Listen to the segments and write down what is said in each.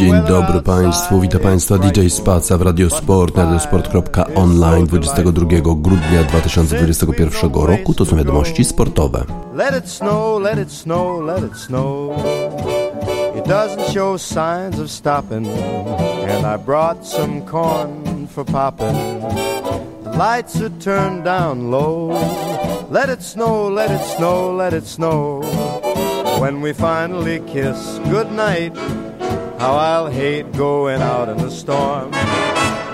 Dzień dobry Państwu, witam Państwa DJ Spaca w Radiosport na radiosport.online 22 grudnia 2021 roku. To są wiadomości sportowe. Let it snow, let it snow, let it snow. It doesn't show signs of stopping And I brought some corn for popping The lights are turned down low Let it snow, let it snow, let it snow When we finally kiss goodnight How I'll hate going out in the storm.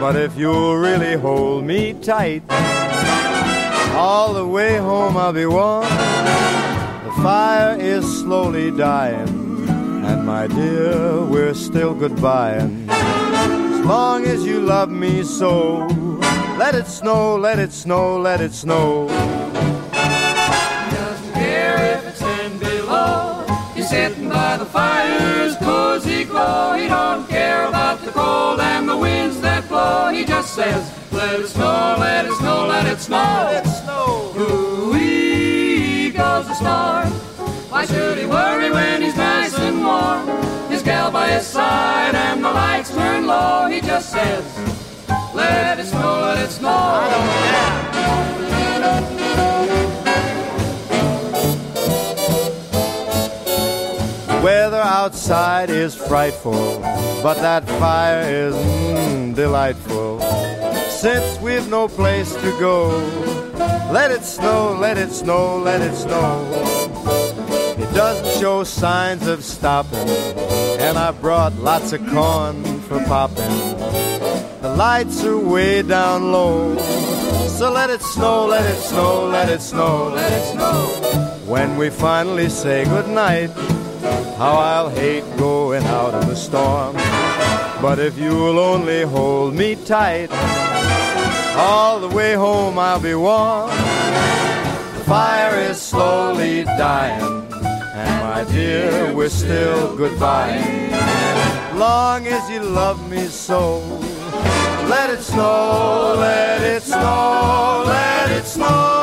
But if you'll really hold me tight, all the way home I'll be warm. The fire is slowly dying, and my dear, we're still goodbying. As long as you love me so, let it snow, let it snow, let it snow. Doesn't care if it's ten below. He's sitting by the fire's cozy. He don't care about the cold and the winds that blow. He just says, let it snow, let it snow, let it snow. Let it snow. Ooh-wee goes the star. Why should he worry when he's nice and warm? His gal by his side and the lights turn low. He just says, let it snow, let it snow. I don't weather outside is frightful, but that fire is mm, delightful. Since we've no place to go, let it snow, let it snow, let it snow. It doesn't show signs of stopping, and I brought lots of corn for popping. The lights are way down low, so let it snow, let it snow, let it snow, let it snow. When we finally say goodnight, how I'll hate going out in the storm. But if you'll only hold me tight, all the way home I'll be warm. The fire is slowly dying, and my dear, we're still goodbye. Long as you love me so, let it snow, let it snow, let it snow.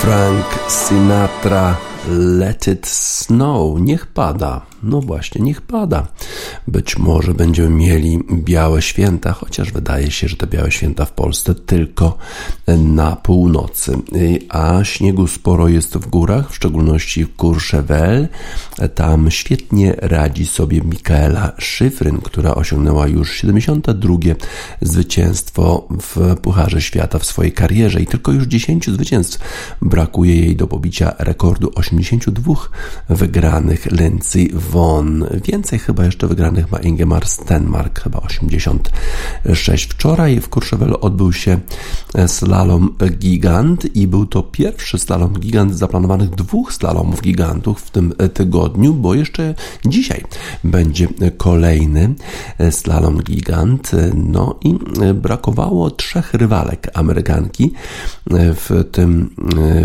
Frank Sinatra Let It Snow, niech pada. No właśnie, niech pada. Być może będziemy mieli białe święta, chociaż wydaje się, że te białe święta w Polsce tylko na północy. A śniegu sporo jest w górach, w szczególności w Courchevel. Tam świetnie radzi sobie Mikaela Szyfryn, która osiągnęła już 72 zwycięstwo w Pucharze Świata w swojej karierze i tylko już 10 zwycięstw brakuje jej do pobicia rekordu 82 wygranych Lindsey Von. Więcej chyba jeszcze wygranych ma Ingemar Stenmark, chyba 86. Wczoraj w Courchevel odbył się slalom gigant i był to pierwszy slalom gigant zaplanowanych dwóch slalomów gigantów w tym tygodniu, bo jeszcze dzisiaj będzie kolejny slalom gigant. No i brakowało trzech rywalek Amerykanki w tym,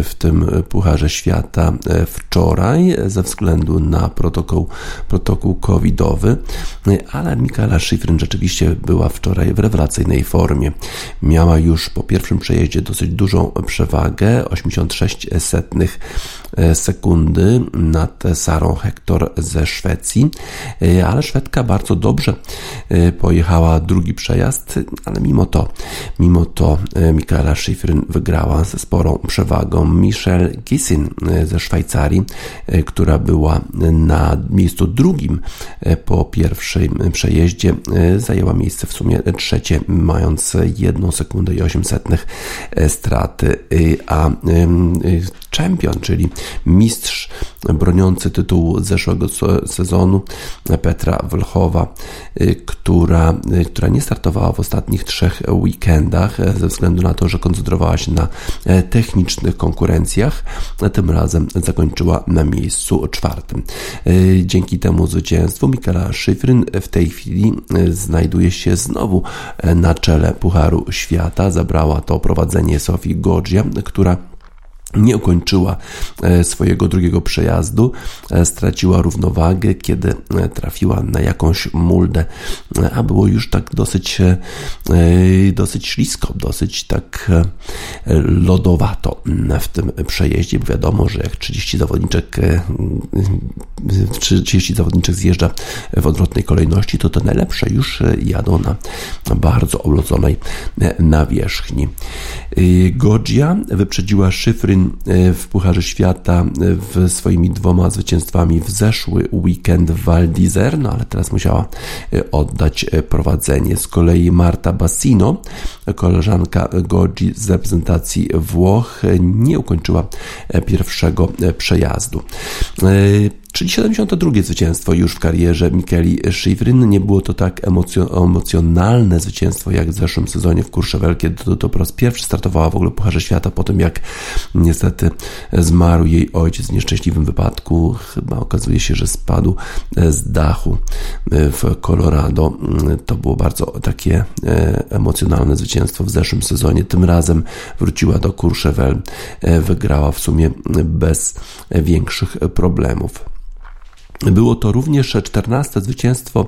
w tym Pucharze Świata wczoraj ze względu na protokół, protokół covidowy, ale Michaela Schifrin rzeczywiście była wczoraj w rewelacyjnej formie. Miała już po pierwszym przejeździe dosyć dużą przewagę, 86 setnych e, sekundy nad Sarą Hector ze Szwecji, e, ale Szwedka bardzo dobrze e, pojechała drugi przejazd, ale mimo to, mimo to Michaela Schifrin wygrała ze sporą przewagą. Michelle Gissin ze Szwajcarii, która była na miejscu drugim po pierwszym przejeździe, zajęła miejsce w sumie trzecie, mając jedną sekundę i 8 setnych straty, a czempion, czyli mistrz broniący tytułu zeszłego sezonu Petra Wlchowa, która, która nie startowała w ostatnich trzech weekendach ze względu na to, że koncentrowała się na technicznych konkurencjach. Tym razem zakończyła na miejscu czwartym. Dzięki temu zwycięstwu Mikela Szyfryn w tej chwili znajduje się znowu na czele Pucharu Świata. Zabrała to prowadzenie Sofii Godzia, która nie ukończyła e, swojego drugiego przejazdu, e, straciła równowagę, kiedy e, trafiła na jakąś muldę, a było już tak dosyć, dosyć ślisko, dosyć tak lodowato w tym przejeździe, bo wiadomo, że jak 30 zawodniczek 30 zawodniczek zjeżdża w odwrotnej kolejności, to te najlepsze już jadą na bardzo oblodzonej nawierzchni. Godzia wyprzedziła Szyfryn w Pucharze Świata w swoimi dwoma zwycięstwami w zeszły weekend w Val no ale teraz musiała e, oddać prowadzenie. Z kolei Marta Bassino, koleżanka Goggi z reprezentacji Włoch, nie ukończyła pierwszego przejazdu. Czyli 72 zwycięstwo już w karierze Mikeli Schifrin. Nie było to tak emocjonalne zwycięstwo jak w zeszłym sezonie w Courchevel, kiedy to, to po raz pierwszy startowała w ogóle Pucharze Świata po tym, jak niestety zmarł jej ojciec w nieszczęśliwym wypadku. Chyba okazuje się, że spadł z dachu w Colorado. To było bardzo takie e, emocjonalne zwycięstwo w zeszłym sezonie. Tym razem wróciła do e, wygrała w sumie bez większych problemów. Było to również 14 zwycięstwo e,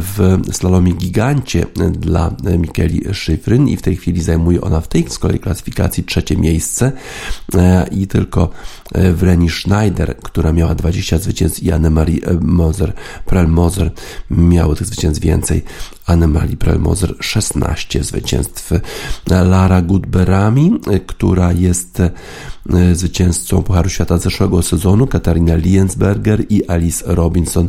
w slalomie gigancie dla Mikeli Szyfryn i w tej chwili zajmuje ona w tej z kolei klasyfikacji trzecie miejsce e, i tylko e, Vreni Schneider, która miała 20 zwycięstw i Annemarie Moser, Prel Moser miały tych zwycięstw więcej. Annemarie Prel Moser 16 zwycięstw. Lara Gudberami, która jest zwycięzcą Pucharu Świata zeszłego sezonu, Katarina Liensberger i Alice Robinson.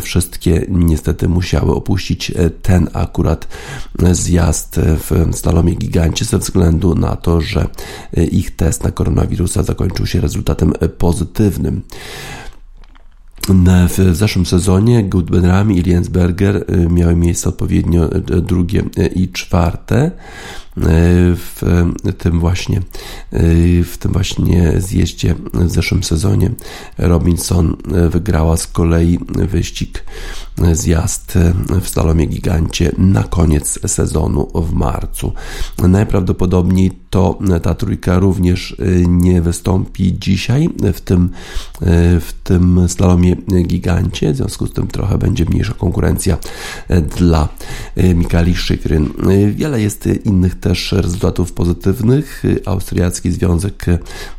Wszystkie niestety musiały opuścić ten akurat zjazd w slalomie gigancie ze względu na to, że ich test na koronawirusa zakończył się rezultatem pozytywnym. W zeszłym sezonie Gudbenrami i Liensberger miały miejsce odpowiednio drugie i czwarte. E, w tym właśnie e, w tym właśnie zjeździe w zeszłym sezonie Robinson e, wygrała z kolei wyścig zjazd w slalomie gigancie na koniec sezonu w marcu. Najprawdopodobniej to ta trójka również nie wystąpi dzisiaj w tym, w tym slalomie gigancie, w związku z tym trochę będzie mniejsza konkurencja dla Mikali Szykryn. Wiele jest innych też rezultatów pozytywnych. Austriacki Związek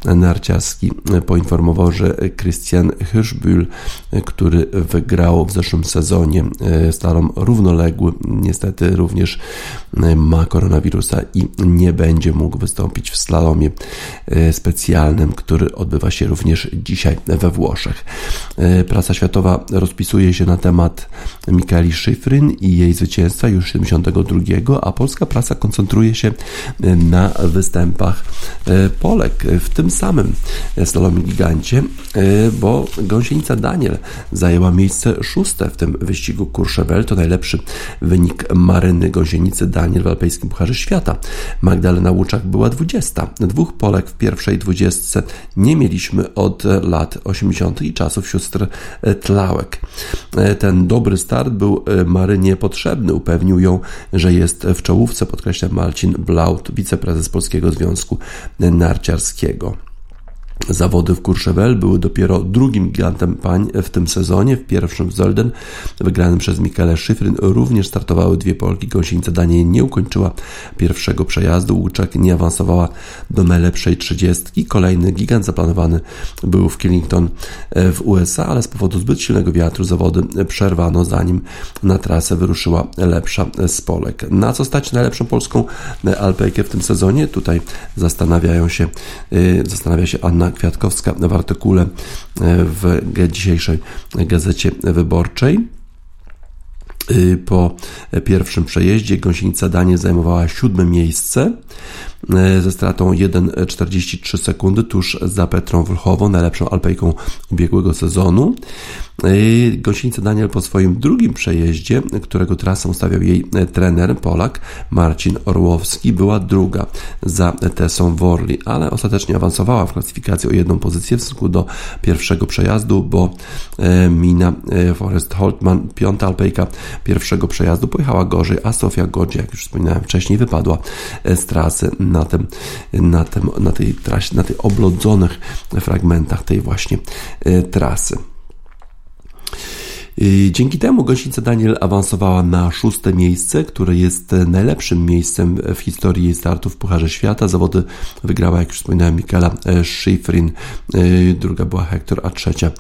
Narciarski poinformował, że Christian Hirschbühl, który wygrał w zeszłym sezonie slalom równoległy, niestety również ma koronawirusa i nie będzie mógł wystąpić w slalomie specjalnym, który odbywa się również dzisiaj we Włoszech. Prasa światowa rozpisuje się na temat Mikaeli Szyfryn i jej zwycięstwa już 72, a polska prasa koncentruje się na występach e, Polek w tym samym slalomie gigancie, e, bo gąsienica Daniel zajęła miejsce szóste w tym wyścigu Courchevel. To najlepszy wynik Maryny gąsienicy Daniel w Alpejskim Pucharze Świata. Magdalena Łuczak była 20. Dwóch Polek w pierwszej dwudziestce nie mieliśmy od lat 80. i czasów sióstr Tlałek. E, ten dobry start był Marynie potrzebny. Upewnił ją, że jest w czołówce, podkreśla Marcin Blaut, wiceprezes Polskiego Związku Narciarskiego. Zawody w Courchevel były dopiero drugim gigantem pań w tym sezonie. W pierwszym w Zolden, wygranym przez Michaela Szyfryn, również startowały dwie Polki. Gąsienica Daniel nie ukończyła pierwszego przejazdu. Łuczek nie awansowała do najlepszej trzydziestki. Kolejny gigant zaplanowany był w Killington w USA, ale z powodu zbyt silnego wiatru zawody przerwano, zanim na trasę wyruszyła lepsza z Polek. Na co stać najlepszą polską alpejkę w tym sezonie? Tutaj zastanawiają się, y, zastanawia się Anna Kwiatkowska w artykule e, w dzisiejszej gazecie wyborczej. Y, po pierwszym przejeździe gąsienica Danie zajmowała siódme miejsce ze stratą 1,43 sekundy tuż za Petrą Wlchową, najlepszą alpejką ubiegłego sezonu. Gąsienica Daniel po swoim drugim przejeździe, którego trasę ustawiał jej trener Polak Marcin Orłowski, była druga za Tessą Worli, ale ostatecznie awansowała w klasyfikacji o jedną pozycję w stosunku do pierwszego przejazdu, bo e, Mina e, Forest Holtman, piąta alpejka pierwszego przejazdu, pojechała gorzej, a Sofia Godzie, jak już wspominałem wcześniej, wypadła z trasy na, tym, na, tym, na tej trasie, na tych oblodzonych fragmentach tej właśnie trasy. Dzięki temu gościnica Daniel awansowała na szóste miejsce, które jest najlepszym miejscem w historii jej startów w Pucharze Świata. Zawody wygrała, jak już wspominałem, Michaela Schifrin, druga była Hector, a trzecia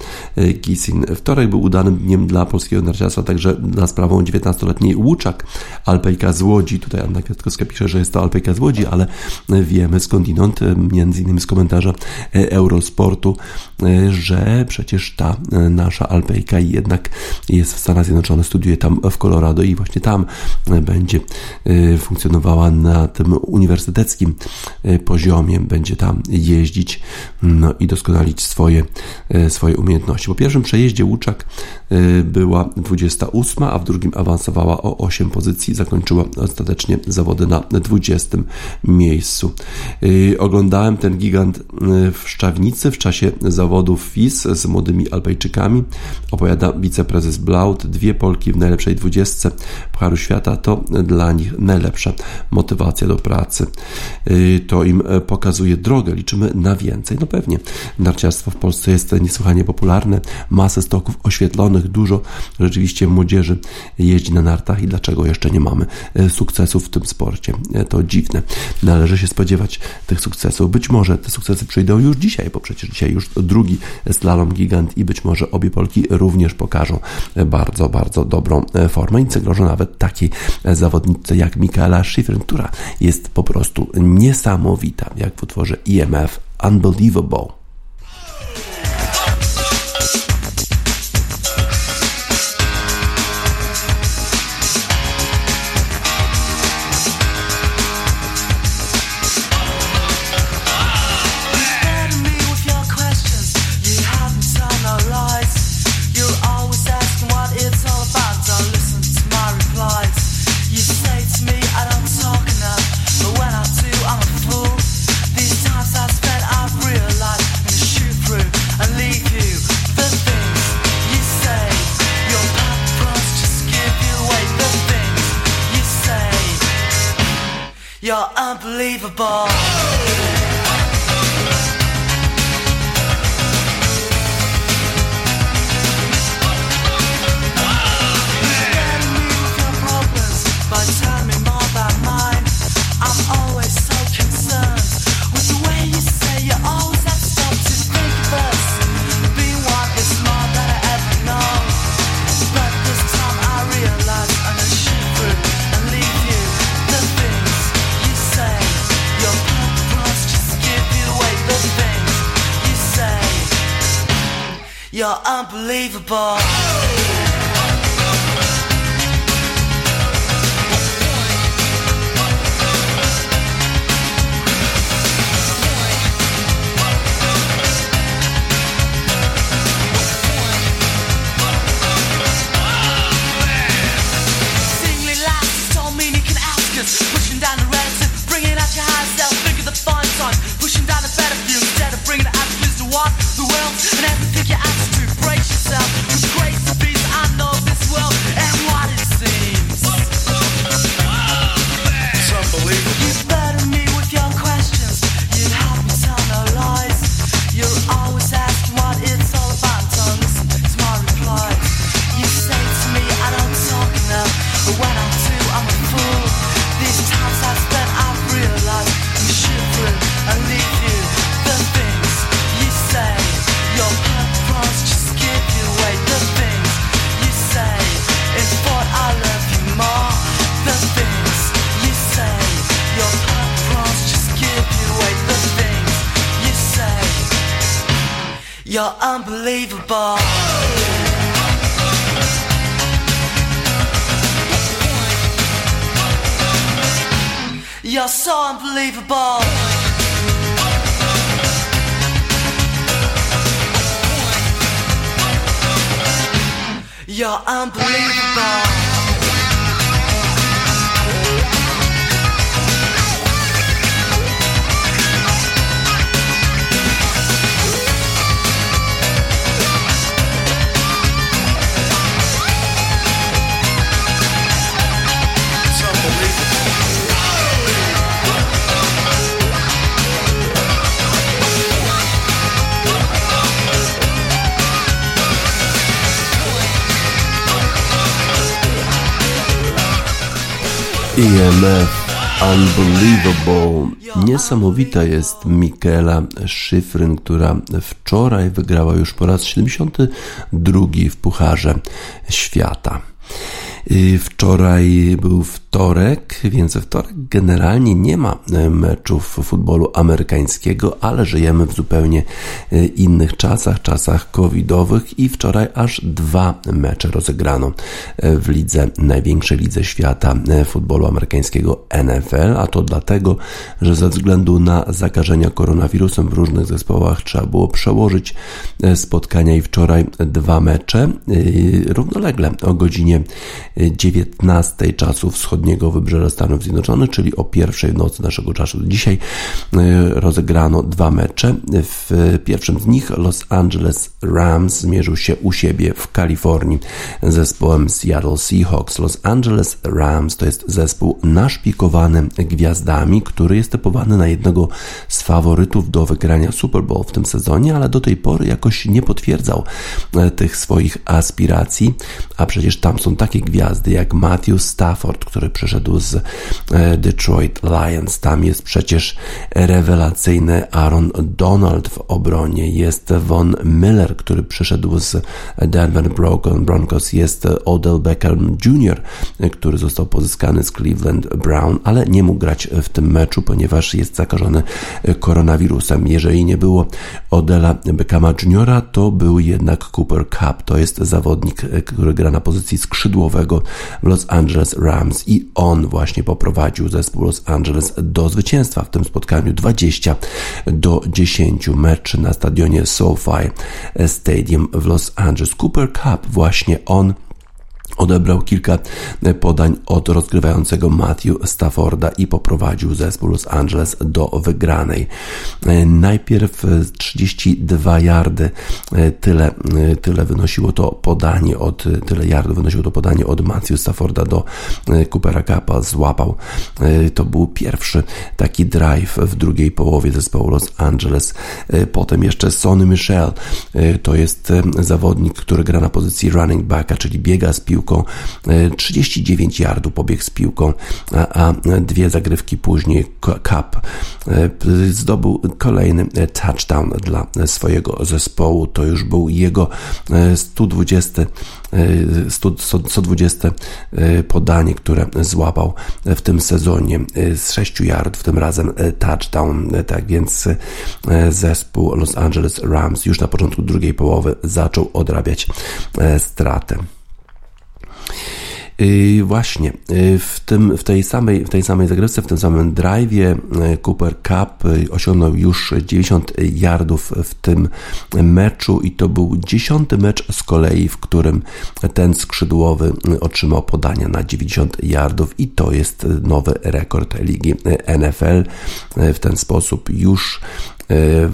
Gisin. Wtorek był udanym dniem dla polskiego narciarstwa, także na sprawą 19-letniej Łuczak, Alpejka z Łodzi. Tutaj Anna Kwiatkowska pisze, że jest to Alpejka z Łodzi, ale wiemy skądinąd, między innymi z komentarza Eurosportu, że przecież ta nasza Alpejka jednak jest w Stanach Zjednoczonych, studiuje tam w Colorado i właśnie tam będzie e, funkcjonowała na tym uniwersyteckim e, poziomie, będzie tam jeździć no i doskonalić swoje, e, swoje umiejętności. Po pierwszym przejeździe Łuczak była 28, a w drugim awansowała o 8 pozycji, zakończyła ostatecznie zawody na 20 miejscu. Oglądałem ten gigant w Szczawnicy w czasie zawodów FIS z młodymi Alpejczykami, opowiada wiceprezes prezes Blaut, dwie Polki w najlepszej dwudziestce Pucharu Świata to dla nich najlepsza motywacja do pracy. Y, to im e, pokazuje drogę, liczymy na więcej. No pewnie, narciarstwo w Polsce jest niesłychanie popularne, masę stoków oświetlonych, dużo rzeczywiście młodzieży jeździ na nartach i dlaczego jeszcze nie mamy e, sukcesów w tym sporcie? E, to dziwne. Należy się spodziewać tych sukcesów. Być może te sukcesy przyjdą już dzisiaj, bo przecież dzisiaj już drugi slalom gigant i być może obie Polki również pokażą bardzo, bardzo dobrą e, formę i zagrożą nawet takiej zawodnicy jak Michaela Schifrin, która jest po prostu niesamowita, jak w utworze IMF Unbelievable. unbelievable. unbelievable. You're unbelievable. EMF Unbelievable. Niesamowita jest Michaela Szyfryn, która wczoraj wygrała już po raz 72 w Pucharze Świata. Wczoraj był wtorek, więc we wtorek generalnie nie ma e, meczów futbolu amerykańskiego, ale żyjemy w zupełnie e, innych czasach, czasach covidowych i wczoraj aż dwa mecze rozegrano e, w lidze, największej lidze świata futbolu amerykańskiego NFL, a to dlatego, że ze względu na zakażenia koronawirusem w różnych zespołach trzeba było przełożyć spotkania i wczoraj dwa mecze równolegle o godzinie 19 czasu wschodniego wybrzeża Stanów Zjednoczonych, czyli o pierwszej nocy naszego czasu. Dzisiaj e, rozegrano dwa mecze. W pierwszym z nich Los Angeles Rams zmierzył się u siebie w Kalifornii z zespołem Seattle Seahawks. Los Angeles Rams to jest zespół naszpikowany gwiazdami, który jest typowany na jednego z faworytów do wygrania Super Bowl w tym sezonie, ale do tej pory jakoś nie potwierdzał e, tych swoich aspiracji, a przecież tam są takie gwiazdy jak Matthew Stafford, który przyszedł z e, Detroit Lions. Tam jest przecież rewelacyjny Aaron Donald w obronie. Jest Von Miller, który przyszedł z Denver Broncos. Jest Odell Beckham Jr., który został pozyskany z Cleveland Brown, ale nie mógł grać w tym meczu, ponieważ jest zakażony koronawirusem. Jeżeli nie było Odella Beckhama Jr., to był jednak Cooper Cup. To jest zawodnik, który gra na pozycji skrzydłowego w Los Angeles Rams on właśnie poprowadził zespół Los Angeles do zwycięstwa w tym spotkaniu 20 do 10 mecz na stadionie SoFi Stadium w Los Angeles. Cooper Cup właśnie on Odebrał kilka podań od rozgrywającego Matthew Stafforda i poprowadził zespół Los Angeles do wygranej. Najpierw 32 yardy, tyle, tyle wynosiło to podanie od, tyle yardów wynosiło to podanie od Matthew Stafforda do Coopera Kappa, złapał. To był pierwszy taki drive w drugiej połowie zespołu Los Angeles. Potem jeszcze Sonny Michel, to jest zawodnik, który gra na pozycji running backa, czyli biega z piłką piłką, 39 e, yardów pobiegł z piłką, a, a dwie zagrywki później Cup e, zdobył kolejny e, touchdown dla swojego zespołu. To już był jego 120 120 podanie, które złapał w tym sezonie z 6 yardów, tym razem touchdown. Tak więc zespół Los Angeles Rams już na początku drugiej połowy zaczął odrabiać stratę. I właśnie y, w, tym, w, tej samej, w tej samej zagrywce, w tym samym drive'ie y, Cooper Cup osiągnął już 90 yardów w tym meczu i to był dziesiąty mecz z kolei, w którym ten skrzydłowy otrzymał podania na 90 yardów i to jest nowy rekord ligi NFL. W ten sposób już E,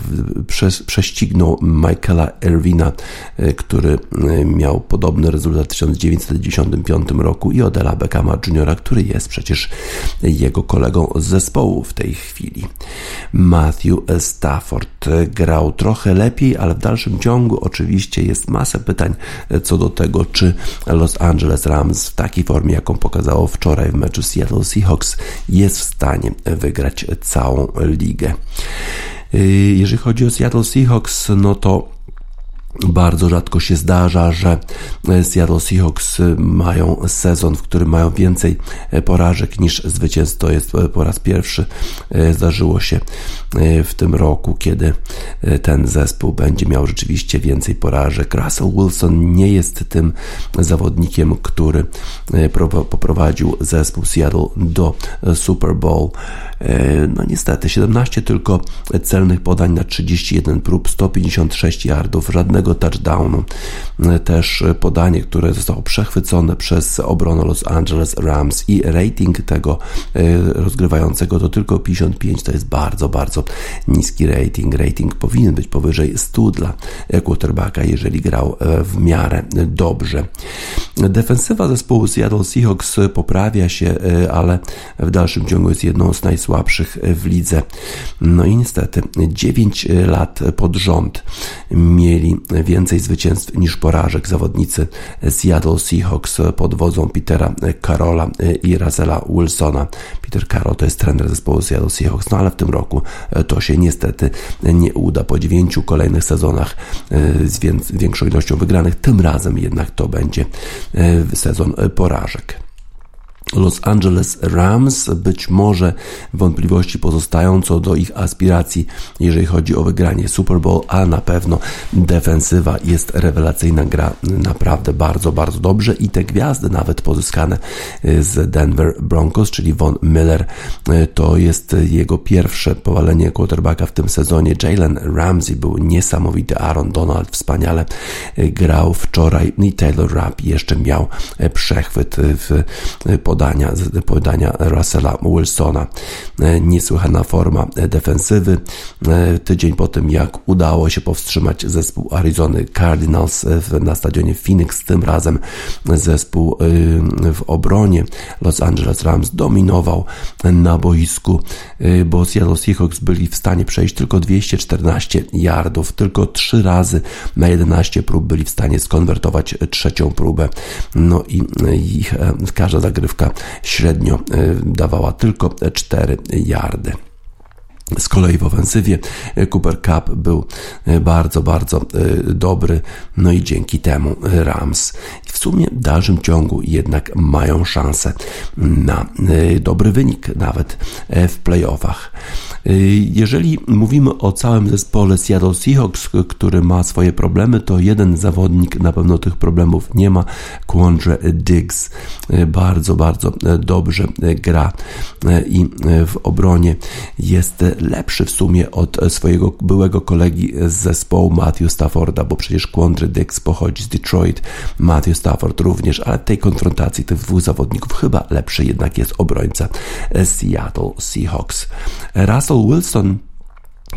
prześcignął Michaela Erwina, e, który e, miał podobny rezultat w 1995 roku i Odela Beckhama Jr., który jest przecież jego kolegą z zespołu w tej chwili. Matthew Stafford grał trochę lepiej, ale w dalszym ciągu oczywiście jest masa pytań co do tego, czy Los Angeles Rams w takiej formie, jaką pokazało wczoraj w meczu Seattle Seahawks, jest w stanie wygrać całą ligę. Y, jeżeli chodzi o Seattle Seahawks, no to bardzo rzadko się zdarza, że Seattle Seahawks mają sezon, w którym mają więcej porażek niż zwycięstw. To jest po raz pierwszy zdarzyło się w tym roku, kiedy ten zespół będzie miał rzeczywiście więcej porażek. Russell Wilson nie jest tym zawodnikiem, który poprowadził zespół Seattle do Super Bowl. E, no niestety, 17 tylko celnych podań na 31 prób, 156 yardów, żadnego touchdownu. E, też podanie, które zostało przechwycone przez obronę Los Angeles Rams i rating tego e, rozgrywającego to tylko 55, to jest bardzo, bardzo niski rating. Rating powinien być powyżej 100 dla quarterbacka, jeżeli grał w miarę dobrze. Defensywa zespołu Seattle Seahawks poprawia się, ale w dalszym ciągu jest jedną z najsłabszych w lidze. No i niestety 9 lat pod rząd mieli więcej zwycięstw niż porażek. Zawodnicy Seattle Seahawks pod wodzą Petera Carola i Russella Wilsona. Peter Carroll to jest trener zespołu Seattle Seahawks, no ale w tym roku to się niestety nie uda. Po dziewięciu kolejnych sezonach z większą ilością wygranych, tym razem jednak to będzie sezon porażek. Los Angeles Rams. Być może wątpliwości pozostają co do ich aspiracji, jeżeli chodzi o wygranie Super Bowl, a na pewno defensywa jest rewelacyjna, gra naprawdę bardzo, bardzo dobrze i te gwiazdy nawet pozyskane z Denver Broncos, czyli Von Miller, to jest jego pierwsze powalenie quarterbacka w tym sezonie. Jalen Ramsey był niesamowity, Aaron Donald wspaniale grał wczoraj i Taylor Rapp jeszcze miał przechwyt w pod podania, podania Russella Wilsona. E, niesłychana forma defensywy. E, tydzień po tym, jak udało się powstrzymać zespół Arizony Cardinals na stadionie Phoenix, tym razem zespół e, w obronie Los Angeles Rams dominował na boisku, bo Seattle Seahawks byli w stanie przejść tylko 214 yardów, tylko 3 razy na 11 prób byli w stanie skonwertować trzecią próbę. No i ich każda zagrywka średnio e, dawała tylko 4 yardy. Z kolei w ofensywie e, Cooper Cup był e, bardzo, bardzo dobry, no i dzięki temu Rams w sumie w dalszym ciągu jednak mają szansę na dobry wynik nawet w playoffach. Jeżeli mówimy o całym zespole Seattle Seahawks, który ma swoje problemy, to jeden zawodnik na pewno tych problemów nie ma. Quandre Diggs bardzo, bardzo dobrze gra i w obronie jest lepszy w sumie od swojego byłego kolegi z zespołu Matthew Stafforda, bo przecież Quandre Diggs pochodzi z Detroit, Matthew Stafford również, ale tej konfrontacji tych dwóch zawodników chyba lepszy jednak jest obrońca Seattle Seahawks. Russell Wilson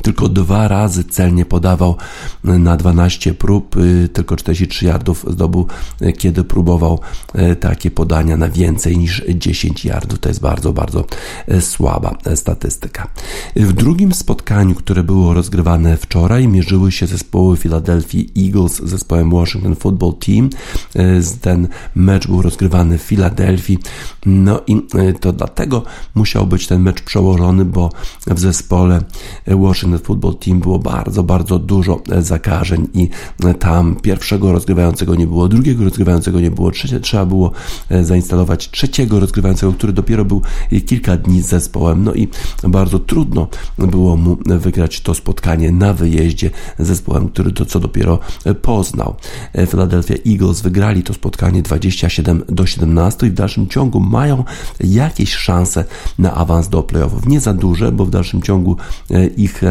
tylko dwa razy celnie podawał na 12 prób, y, tylko 43 yardów zdobył, y, kiedy próbował y, takie podania na więcej niż 10 yardów. To jest bardzo, bardzo słaba statystyka. W drugim spotkaniu, które było rozgrywane wczoraj, mierzyły się zespoły Philadelphia Eagles z zespołem Washington Football Team. Ten mecz był rozgrywany w Filadelfii, no i to dlatego musiał być ten mecz przełożony, bo w zespole Washington Washington Football Team było bardzo, bardzo dużo e, zakażeń i e, tam pierwszego rozgrywającego nie było, drugiego rozgrywającego nie było, trzecie trzeba było e, zainstalować trzeciego rozgrywającego, który dopiero był kilka dni z zespołem, no i bardzo trudno było mu wygrać to spotkanie na wyjeździe z zespołem, który to co dopiero poznał. Philadelphia Eagles wygrali to spotkanie 27 do 17 i w dalszym ciągu mają jakieś szanse na awans do playoffów. Nie za duże, bo w dalszym ciągu ich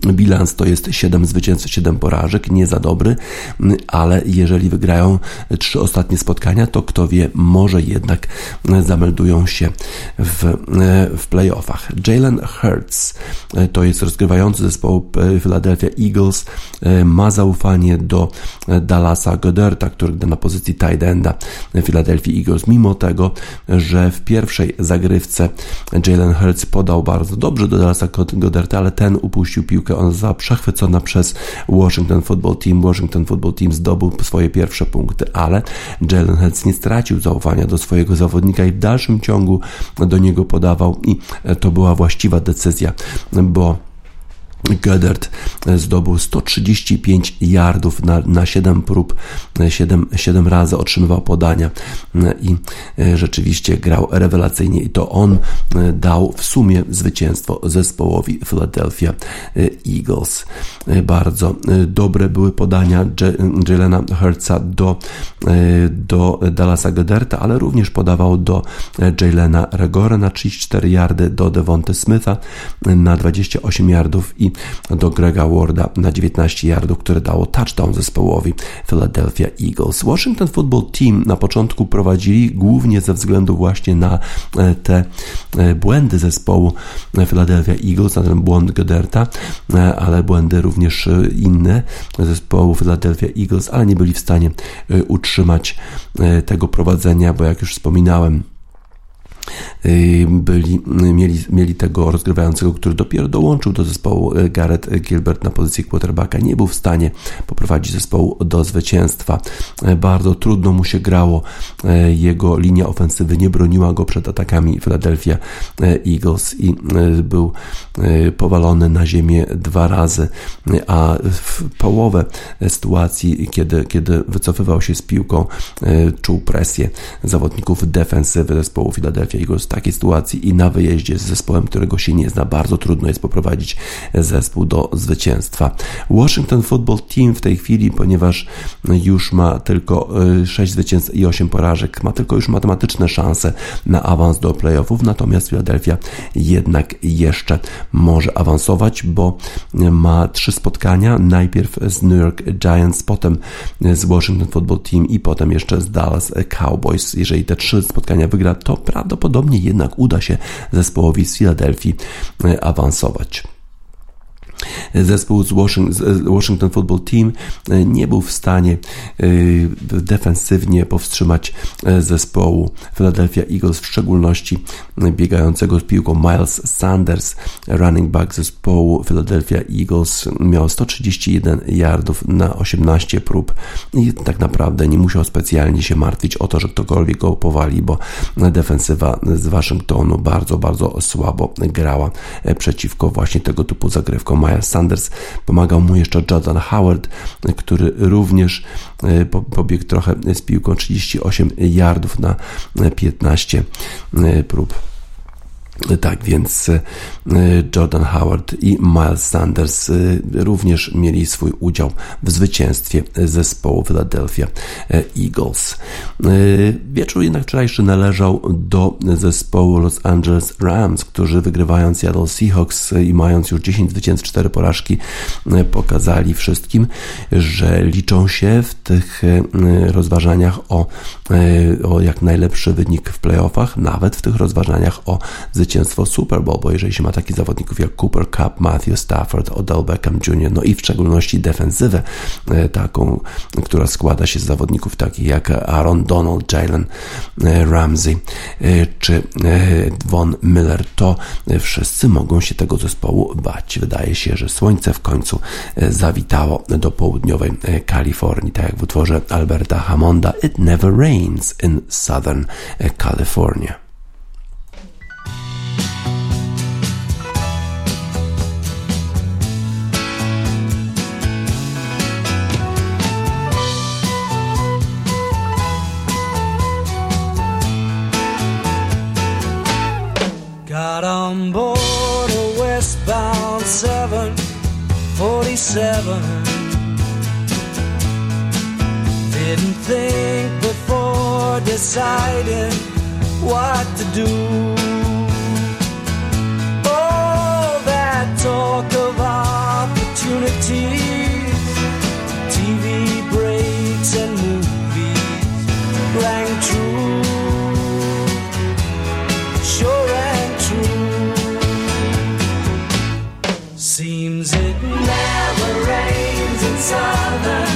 Bilans to jest 7 zwycięstw, 7 porażek, nie za dobry, ale jeżeli wygrają trzy ostatnie spotkania, to kto wie, może jednak zameldują się w, w playoffach. Jalen Hurts to jest rozgrywający zespołu Philadelphia Eagles, ma zaufanie do Dallasa Goderta, który gra na pozycji tight enda Philadelphia Eagles, mimo tego, że w pierwszej zagrywce Jalen Hurts podał bardzo dobrze do Dallasa Goderta, ale ten upuścił piłkę piłkę, ona została przechwycona przez Washington Football Team. Washington Football Team zdobył swoje pierwsze punkty, ale Jalen Hurts nie stracił zaufania do swojego zawodnika i w dalszym ciągu do niego podawał i to była właściwa decyzja, bo Gödert zdobył 135 yardów na, na 7 prób, 7, 7 razy otrzymywał podania i e, rzeczywiście grał rewelacyjnie i to on e, dał w sumie zwycięstwo zespołowi Philadelphia e, Eagles. Bardzo dobre były podania Jelena Hurtsa do, do Dallasa Göderta, ale również podawał do Jalena Regora na 34 yardy, do Devonte Smitha na 28 yardów i do Grega Warda na 19 yardów, które dało touchdown zespołowi Philadelphia Eagles. Washington Football Team na początku prowadzili głównie ze względu właśnie na e, te e, błędy zespołu Philadelphia Eagles, na ten błąd Goderta, e, ale błędy również inne zespołu Philadelphia Eagles, ale nie byli w stanie utrzymać tego prowadzenia, bo jak już wspominałem, byli, mieli, mieli tego rozgrywającego, który dopiero dołączył do zespołu y, Gareth Gilbert na pozycji quarterbacka. Nie był w stanie poprowadzić zespołu do zwycięstwa. Y, bardzo trudno mu się grało. Jego linia ofensywy nie broniła go przed atakami Philadelphia Eagles i był powalony na ziemię dwa razy, a w połowę sytuacji, kiedy, kiedy wycofywał się z piłką, czuł presję zawodników defensywy zespołu Philadelphia Eagles takiej sytuacji i na wyjeździe z zespołem, którego się nie zna, bardzo trudno jest poprowadzić zespół do zwycięstwa. Washington Football Team w tej chwili, ponieważ już ma tylko 6 e, zwycięstw i 8 porażek, ma tylko już matematyczne szanse na awans do playoffów, natomiast Philadelphia jednak jeszcze może awansować, bo ma trzy spotkania, najpierw z New York Giants, potem z Washington Football Team i potem jeszcze z Dallas Cowboys. Jeżeli te trzy spotkania wygra, to prawdopodobnie jednak uda się zespołowi z Filadelfii e, awansować. Zespół z Washington Football Team e, nie był w stanie e, defensywnie powstrzymać zespołu Philadelphia Eagles, w szczególności biegającego z piłką Miles Sanders, running back zespołu Philadelphia Eagles, miał 131 yardów na 18 prób i tak naprawdę nie musiał specjalnie się martwić o to, że ktokolwiek go powali, bo defensywa z Waszyngtonu bardzo, bardzo słabo grała przeciwko właśnie tego typu zagrywkom. Miles Sanders pomagał mu jeszcze Jordan Howard, który również e, pobiegł trochę z piłką 38 yardów na 15 e, prób. Tak więc e, Jordan Howard i Miles Sanders e, również mieli swój udział w zwycięstwie zespołu Philadelphia e, Eagles. Wieczór jednak wczorajszy należał do zespołu Los Angeles Rams, którzy wygrywając Seattle Seahawks i mając już 10 zwycięstw, 4 porażki, pokazali wszystkim, że liczą się w tych rozważaniach o, o jak najlepszy wynik w playoffach, nawet w tych rozważaniach o zwycięstwo Super Bowl, bo jeżeli się ma takich zawodników jak Cooper Cup, Matthew Stafford, Odell Beckham Jr., no i w szczególności defensywę e, taką, która składa się z zawodników takich jak Aaron Donald, Jalen e, Ramsey e, czy Von Miller, to wszyscy mogą się tego zespołu bać. Wydaje się, że słońce w końcu zawitało do południowej Kalifornii, tak jak w utworze Alberta Hammonda It Never Rains in Southern California. On board a westbound 747. Didn't think before deciding what to do. All that talk of opportunities, TV breaks and rains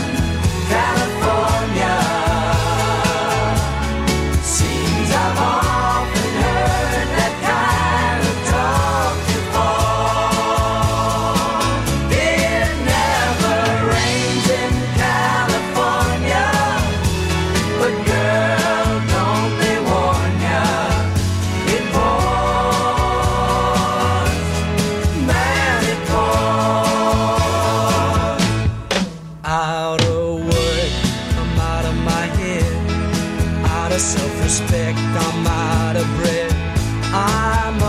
self-respect I'm out of breath. I'm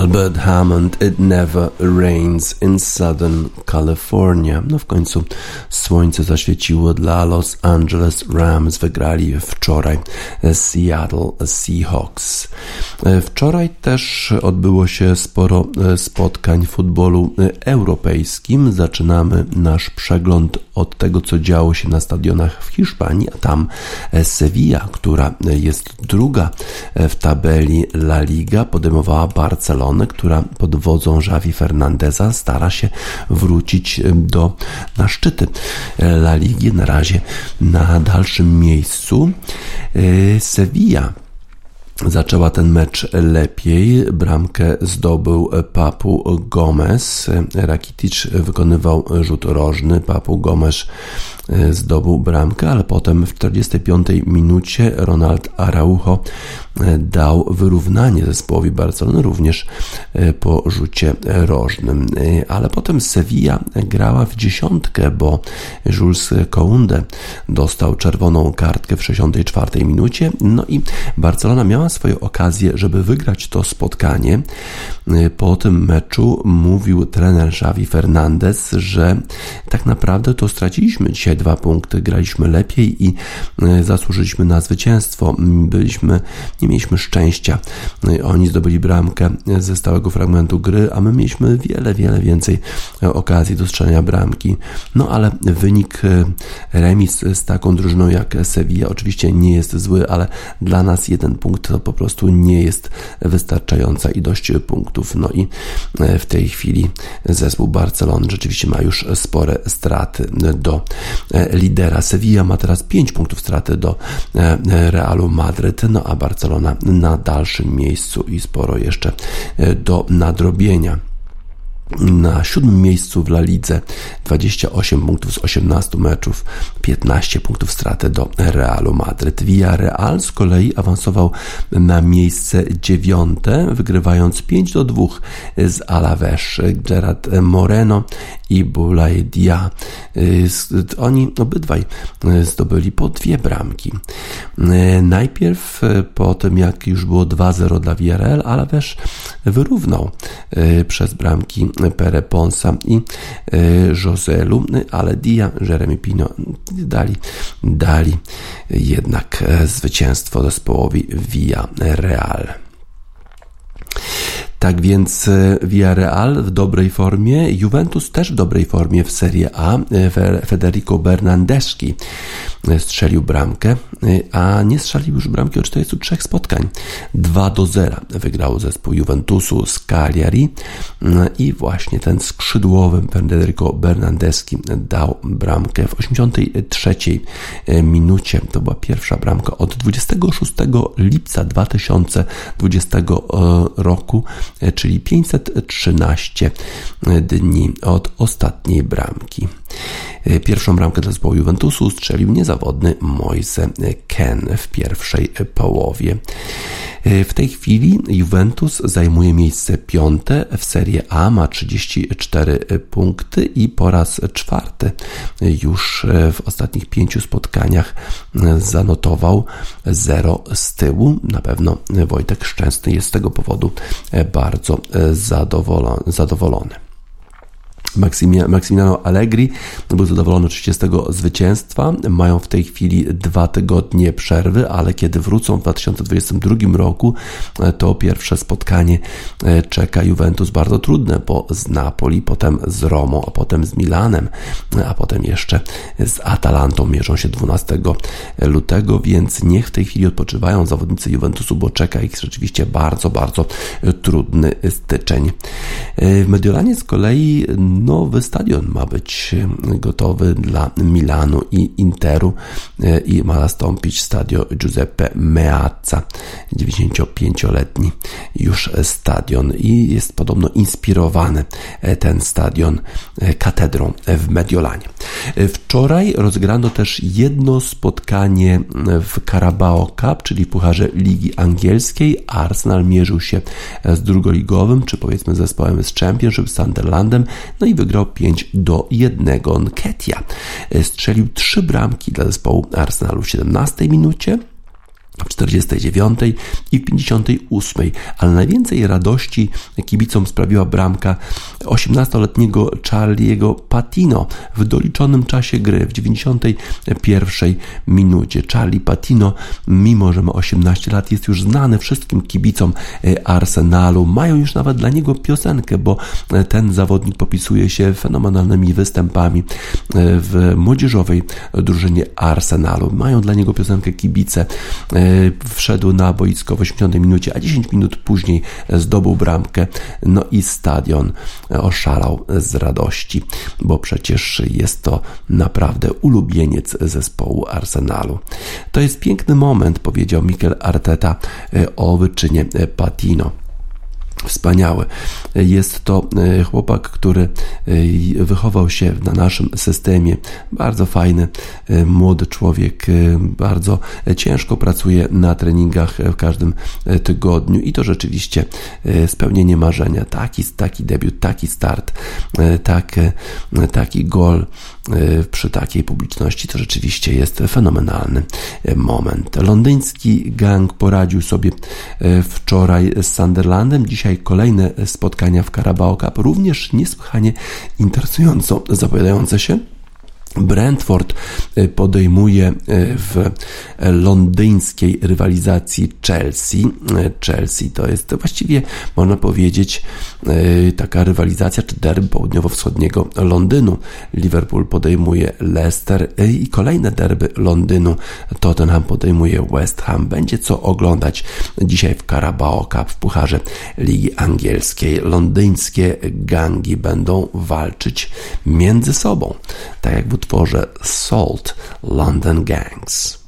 Albert Hammond It Never Rains in Southern California. No w końcu słońce zaświeciło dla Los Angeles Rams. Wygrali wczoraj Seattle Seahawks. Wczoraj też odbyło się sporo spotkań w futbolu europejskim. Zaczynamy nasz przegląd od tego, co działo się na stadionach w Hiszpanii, a tam Sevilla, która jest druga w tabeli La Liga, podejmowała Barcelonę która pod wodzą Javi Fernandeza stara się wrócić do, na szczyty La Ligi. Na razie na dalszym miejscu e, Sevilla zaczęła ten mecz lepiej. Bramkę zdobył Papu Gomez. Rakitic wykonywał rzut rożny. Papu Gomez E, zdobył bramkę, ale potem w 45 minucie Ronald Araujo dał wyrównanie zespołowi Barcelony również e, po rzucie rożnym. Ale potem Sevilla grała w dziesiątkę, bo Jules Kounde dostał czerwoną kartkę w 64 minucie. No i Barcelona miała swoje okazje, żeby wygrać to spotkanie. Po tym meczu mówił trener Xavi Fernandez, że tak naprawdę to straciliśmy dzisiaj dwa punkty, graliśmy lepiej i e, zasłużyliśmy na zwycięstwo. Byliśmy, nie mieliśmy szczęścia. E, oni zdobyli bramkę ze stałego fragmentu gry, a my mieliśmy wiele, wiele więcej okazji do strzelania bramki. No ale wynik e, remis z taką drużyną jak Sevilla oczywiście nie jest zły, ale dla nas jeden punkt to po prostu nie jest wystarczająca ilość punktów. No i w tej chwili zespół Barcelony rzeczywiście ma już spore straty do lidera. Sevilla ma teraz 5 punktów straty do e, e, Realu Madryt, no a Barcelona na dalszym miejscu i sporo jeszcze e, do nadrobienia na siódmym miejscu w La Lidze 28 punktów z 18 meczów, 15 punktów straty do Realu Madryt. Villarreal z kolei awansował na miejsce dziewiąte, wygrywając 5 do 2 z Alaves. Gerard Moreno i Boulaye Dia. Oni obydwaj zdobyli po dwie bramki. Najpierw po tym, jak już było 2-0 dla Villarreal, Alaves wyrównał przez bramki Pere Ponsa i e, Joselu, ale Dia, Jeremy Pino dali, dali jednak zwycięstwo zespołowi Via Real. Tak więc e, Villarreal w dobrej formie, Juventus też w dobrej formie w Serie A. Federico Bernandeschi strzelił bramkę, a nie strzelił już bramki od 43 spotkań. 2 do 0 wygrał zespół Juventusu z Cagliari i właśnie ten skrzydłowy Federico Bernardeschi dał bramkę w 83 minucie. To była pierwsza bramka od 26 lipca 2020 roku, czyli 513 dni od ostatniej bramki. Pierwszą bramkę dla zespołu Juventusu strzelił niezawodny Moise Ken w pierwszej połowie. W tej chwili Juventus zajmuje miejsce piąte w Serie A, ma 34 punkty i po raz czwarty już w ostatnich pięciu spotkaniach zanotował 0 z tyłu. Na pewno Wojtek Szczęsny jest z tego powodu bardzo zadowolony. Maximiliano Allegri był zadowolony oczywiście z tego zwycięstwa. Mają w tej chwili dwa tygodnie przerwy, ale kiedy wrócą w 2022 roku, to pierwsze spotkanie e, czeka Juventus bardzo trudne, bo z Napoli, potem z Romą, a potem z Milanem, a potem jeszcze z Atalantą mierzą się 12 lutego, więc niech w tej chwili odpoczywają zawodnicy Juventusu, bo czeka ich rzeczywiście bardzo, bardzo trudny styczeń. E, w Mediolanie z kolei nowy stadion ma być gotowy dla Milanu i Interu e, i ma nastąpić stadion Giuseppe Meazza, 95-letni już stadion i jest podobno inspirowany e, ten stadion e, katedrą w Mediolanie. Wczoraj rozgrano też jedno spotkanie w Carabao Cup, czyli Pucharze Ligi Angielskiej. Arsenal mierzył się z drugoligowym, czy powiedzmy zespołem z Championship, Sunderlandem, no i wygrał 5 do 1. Nketia strzelił trzy bramki dla zespołu Arsenalu w 17 minucie, w 49 i w 58, ale najwięcej radości kibicom sprawiła bramka 18-letniego Charlie'ego Patino w doliczonym czasie gry w 91 minucie. Charlie Patino, mimo że ma 18 lat, jest już znany wszystkim kibicom e, Arsenalu. Mają już nawet dla niego piosenkę, bo e, ten zawodnik popisuje się fenomenalnymi występami e, w młodzieżowej drużynie Arsenalu. Mają dla niego piosenkę kibice wszedł na boisko w 80 minucie, a 10 minut później zdobył bramkę. No i stadion oszalał z radości, bo przecież jest to naprawdę ulubieniec zespołu Arsenalu. To jest piękny moment, powiedział Mikel Arteta o wyczynie Patino wspaniały. Jest to e, chłopak, który e, wychował się na naszym systemie. Bardzo fajny, e, młody człowiek, bardzo ciężko pracuje na treningach w każdym tygodniu i to rzeczywiście spełnienie marzenia. Taki, taki debiut, taki start, tak, taki gol przy takiej publiczności to rzeczywiście jest fenomenalny moment. Londyński gang poradził sobie wczoraj z Sunderlandem, dzisiaj dzisiaj kolejne spotkania w Carabao Cup, również niesłychanie interesująco zapowiadające się. Brentford y, podejmuje y, w londyńskiej rywalizacji Chelsea. Y, Chelsea to jest właściwie, można powiedzieć, taka rywalizacja czy derby południowo-wschodniego Londynu. Liverpool podejmuje Leicester i kolejne derby Londynu. Tottenham podejmuje West Ham. Będzie co oglądać dzisiaj w Carabao Cup w Pucharze Ligi Angielskiej. Londyńskie gangi będą walczyć między sobą. Tak jak w utworze Salt London Gangs.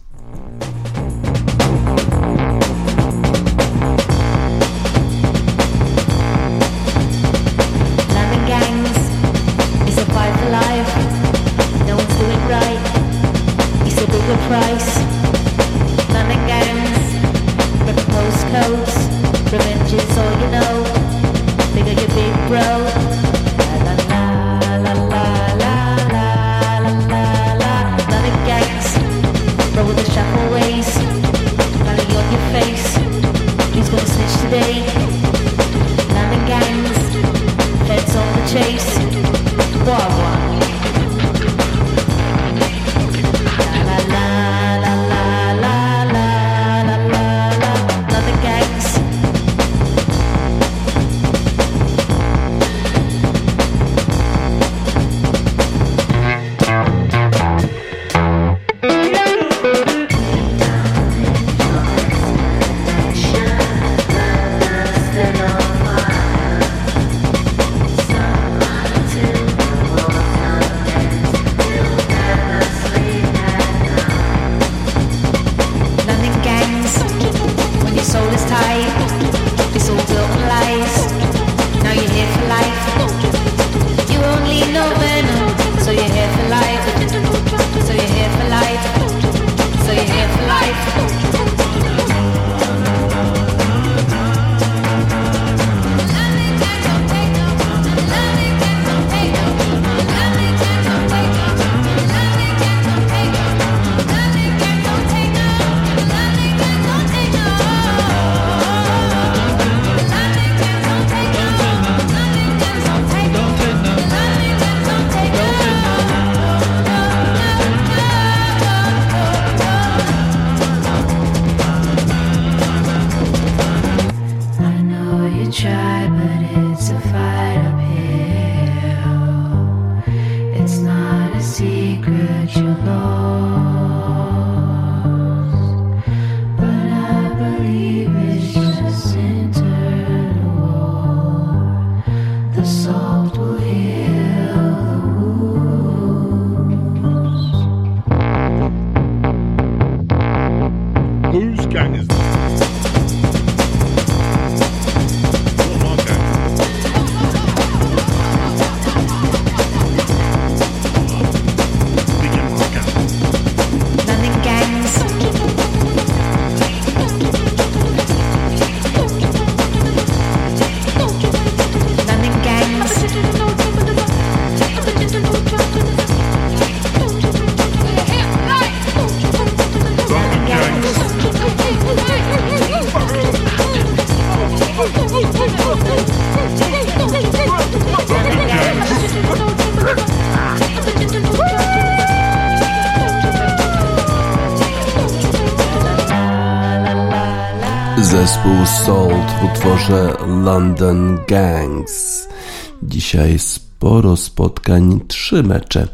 W utworze London Gangs. Dzisiaj sporo spotkań, trzy mecze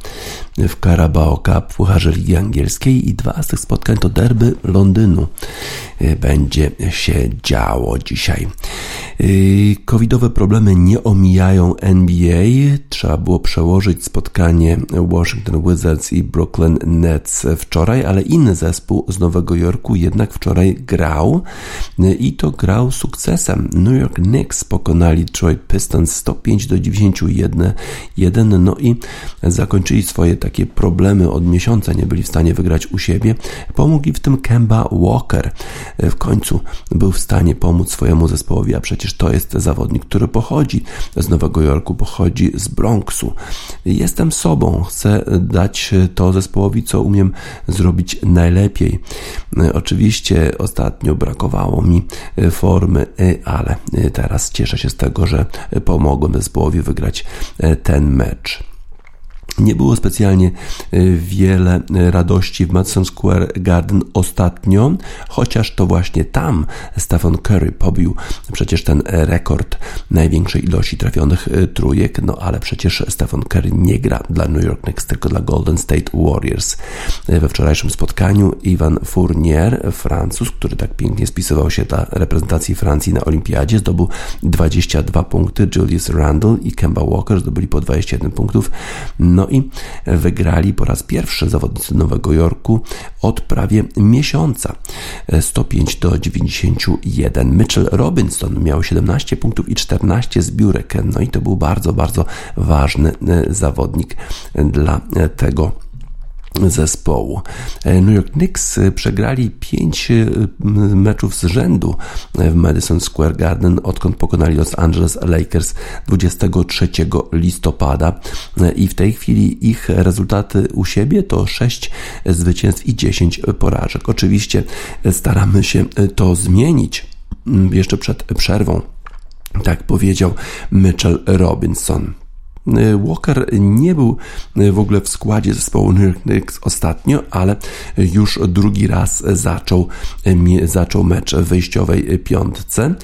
w Carabao Cup w Pucharze Ligi Angielskiej i dwa z tych spotkań to derby Londynu. E, będzie się działo dzisiaj. E, covidowe problemy nie omijają NBA. Trzeba było przełożyć spotkanie Washington Wizards i Brooklyn Nets wczoraj, ale inny zespół z Nowego Jorku jednak wczoraj grał i to grał sukcesem. New York Knicks pokonali Detroit Pistons 105 do 91, no i zakończyli swoje takie problemy od miesiąca, nie byli w stanie wygrać u siebie. Pomógł w tym Kemba Walker w końcu był w stanie pomóc swojemu zespołowi, a przecież to jest zawodnik, który pochodzi z Nowego Jorku, pochodzi z Bronxu. Jestem sobą, chcę dać to zespołowi, co umiem zrobić najlepiej. Oczywiście ostatnio brakowało mi formy, ale teraz cieszę się z tego, że pomogłem zespołowi wygrać ten mecz. Nie było specjalnie e, wiele e, radości w Madison Square Garden ostatnio, chociaż to właśnie tam Stephen Curry pobił przecież ten rekord największej ilości trafionych e, trójek, no ale przecież Stephen Curry nie gra dla New York Knicks, tylko dla Golden State Warriors. We wczorajszym spotkaniu Ivan Fournier, Francuz, który tak pięknie spisywał się dla reprezentacji Francji na Olimpiadzie, zdobył 22 punkty, Julius Randle i Kemba Walker zdobyli po 21 punktów. No i wygrali po raz pierwszy zawodnicy Nowego Jorku od prawie miesiąca 105 do 91. Mitchell Robinson miał 17 punktów i 14 zbiórek. No i to był bardzo, bardzo ważny e, zawodnik dla tego zespołu. E, New York Knicks e, przegrali pięć e, meczów z rzędu w Madison Square Garden, odkąd pokonali Los Angeles Lakers 23 listopada i w tej chwili ich rezultaty u siebie to 6 zwycięstw i 10 porażek. Oczywiście staramy się to zmienić jeszcze przed przerwą. Tak powiedział Mitchell Robinson. Y, Walker nie był y, w ogóle w składzie zespołu New York Knicks ostatnio, ale już drugi raz zaczął, y, zaczął mecz w wyjściowej piątce.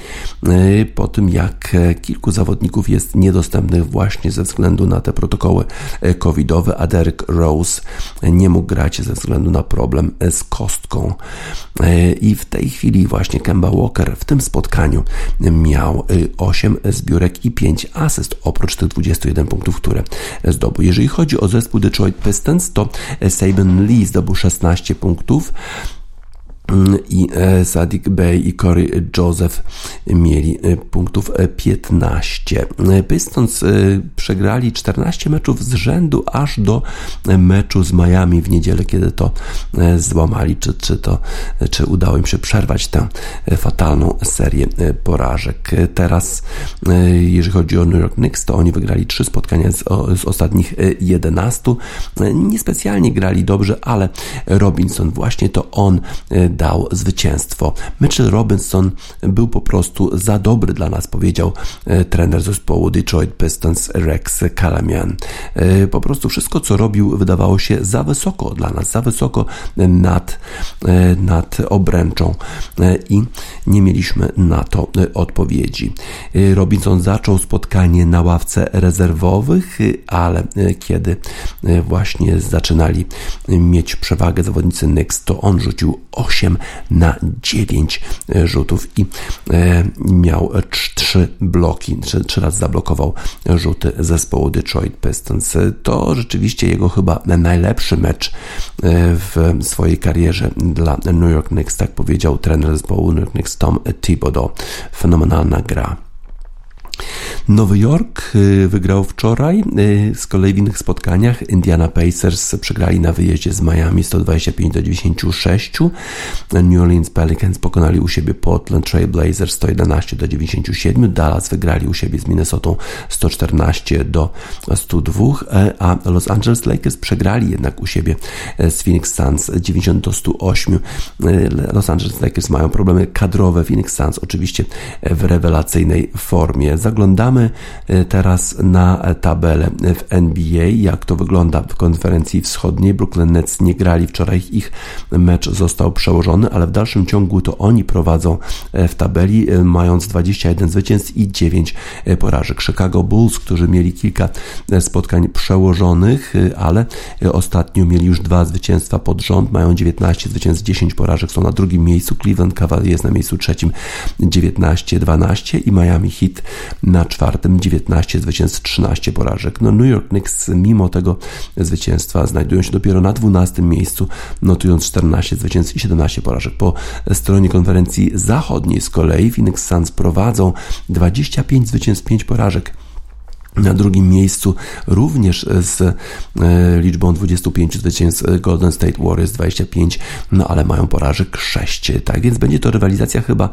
Po tym jak kilku zawodników jest niedostępnych właśnie ze względu na te protokoły covidowe, a Derek Rose nie mógł grać ze względu na problem z kostką. I w tej chwili właśnie Kemba Walker w tym spotkaniu miał 8 zbiórek i 5 asyst oprócz tych 21 punktów, które zdobył. Jeżeli chodzi o zespół Detroit Pistons, to Saban Lee zdobył 16 punktów i e, Sadik Bey i Corey Joseph mieli e, punktów 15. E, Pistons przegrali 14 meczów z rzędu aż do meczu z Miami w niedzielę, kiedy to złamali, czy, czy, to, czy udało im się przerwać tę fatalną serię porażek. Teraz, jeżeli chodzi o New York Knicks, to oni wygrali 3 spotkania z, z ostatnich 11. Niespecjalnie grali dobrze, ale Robinson, właśnie to on dał zwycięstwo. Mitchell Robinson był po prostu za dobry dla nas, powiedział e, trener zespołu Detroit Pistons Rex Kalamian. E, po prostu wszystko, co robił, wydawało się za wysoko dla nas, za wysoko nad, e, nad obręczą i nie mieliśmy na to odpowiedzi. Robinson zaczął spotkanie na ławce rezerwowych, ale kiedy właśnie zaczynali mieć przewagę zawodnicy Knicks, to on rzucił 8 8 na 9 e, rzutów i e, miał 3 bloki, 3, 3 razy zablokował rzuty zespołu Detroit Pistons. To rzeczywiście jego chyba najlepszy mecz e, w swojej karierze dla New York Knicks, tak powiedział trener zespołu New York Knicks Tom Thibodeau. Fenomenalna gra. Nowy Jork y, wygrał wczoraj. Y, z kolei w innych spotkaniach Indiana Pacers przegrali na wyjeździe z Miami 125 do 96. New Orleans Pelicans pokonali u siebie Portland Trail Blazers 111 do 97. Dallas wygrali u siebie z Minnesotą 114 do 102, e, a Los Angeles Lakers przegrali jednak u siebie e, z Phoenix Suns 90 do 108. E, Los Angeles Lakers mają problemy kadrowe. Phoenix Suns oczywiście w rewelacyjnej formie zaglądamy teraz na tabelę w NBA, jak to wygląda w konferencji wschodniej. Brooklyn Nets nie grali wczoraj, ich mecz został przełożony, ale w dalszym ciągu to oni prowadzą w tabeli, mając 21 zwycięstw i 9 porażek. Chicago Bulls, którzy mieli kilka spotkań przełożonych, ale ostatnio mieli już dwa zwycięstwa pod rząd, mają 19 zwycięstw, 10 porażek, są na drugim miejscu. Cleveland Cavaliers na miejscu trzecim 19-12 i Miami Heat na czwartym 19 zwycięstw, 13 porażek. No New York Knicks mimo tego zwycięstwa znajdują się dopiero na 12 miejscu, notując 14 zwycięstw i 17 porażek. Po stronie konferencji zachodniej z kolei Phoenix Suns prowadzą 25 zwycięstw, 5 porażek. Na drugim miejscu również z e, liczbą 25 zwycięstw Golden State Warriors 25, no ale mają porażek 6. Tak więc będzie to rywalizacja chyba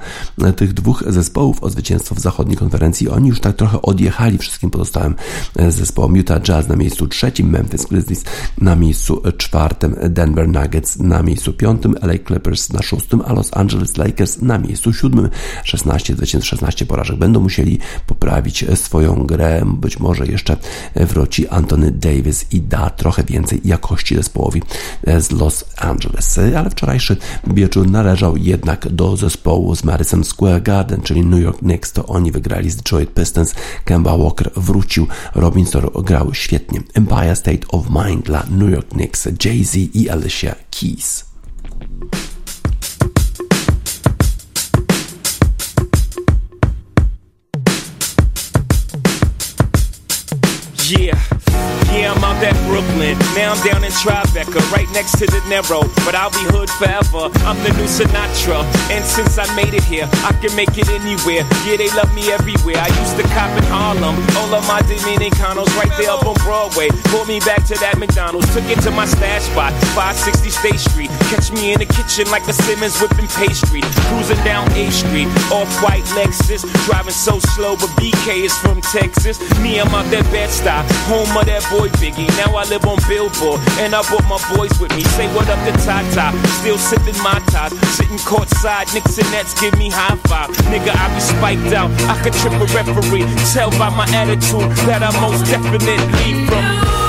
tych dwóch zespołów o zwycięstwo w zachodniej konferencji. Oni już tak trochę odjechali wszystkim pozostałym e, zespołom. Utah Jazz na miejscu trzecim, Memphis Grizzlies na miejscu czwartym, Denver Nuggets na miejscu piątym, LA Clippers na szóstym, a Los Angeles Lakers na miejscu siódmym. 16 zwycięstw, 16 porażek. Będą musieli poprawić swoją grę, być może jeszcze wróci Anthony Davis i da trochę więcej jakości zespołowi z Los Angeles. Ale wczorajszy wieczór należał jednak do zespołu z Madison Square Garden, czyli New York Knicks. To oni wygrali z Detroit Pistons. Kemba Walker wrócił. Robinson grał świetnie. Empire State of Mind dla New York Knicks. Jay-Z i Alicia Keys. Yeah. Yeah, I'm out at Brooklyn. Now I'm down in Tribeca, right next to the Narrow. But I'll be hood forever. I'm the new Sinatra. And since I made it here, I can make it anywhere. Yeah, they love me everywhere. I used to cop in Harlem. All of my Dominicanos right there up on Broadway. Pulled me back to that McDonald's. Took it to my stash spot, 560 State Street. Catch me in the kitchen like a Simmons whipping pastry. Cruising down A Street, off-white Lexus. Driving so slow, but BK is from Texas. Me, I'm out that Bed-Stuy, home of that boy Biggie. Now I live on Billboard, and I brought my boys with me. Say what up to Tata, still sipping my top. Sitting courtside, Knicks and Nets give me high five. Nigga, I be spiked out. I could trip a referee. Tell by my attitude that I most definitely from.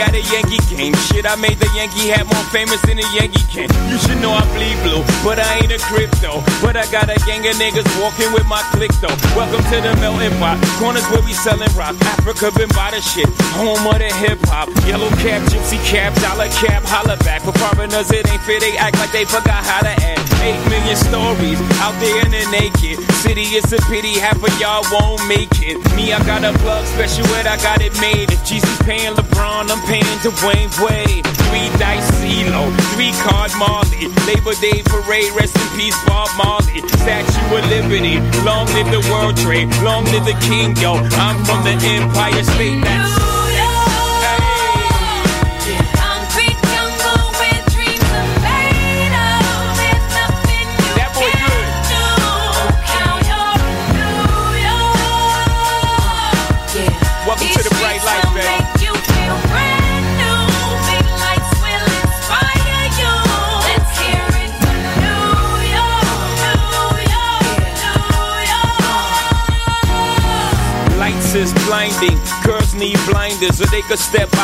At a Yankee game. Shit, I made the Yankee hat more famous than the Yankee can. You should know I bleed blue, but I ain't a crypto. But I got a gang of niggas walking with my click though. Welcome to the melting pot. Corners where we selling rock. Africa been by the shit. Home of the hip hop. Yellow cap, gypsy cap, dollar cap, holla back. For foreigners, it ain't fair. They act like they forgot how to act. Eight million stories out there in the naked city. It's a pity half of y'all won't make it. Me, I got a plug special ed, I got it made. If Jesus paying LeBron, I'm paying Dwayne Wade. Three dice CeeLo, three card Marley. Labor Day parade, rest in peace Bob Marley. Statue of Liberty, long live the World Trade, long live the King, yo. I'm from the Empire State. That's so they could step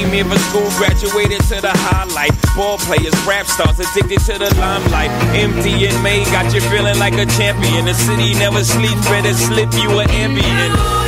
Came here for school. Graduated to the highlight. Ball players, rap stars addicted to the limelight. Empty got you feeling like a champion. The city never sleeps. Better slip you an ambient.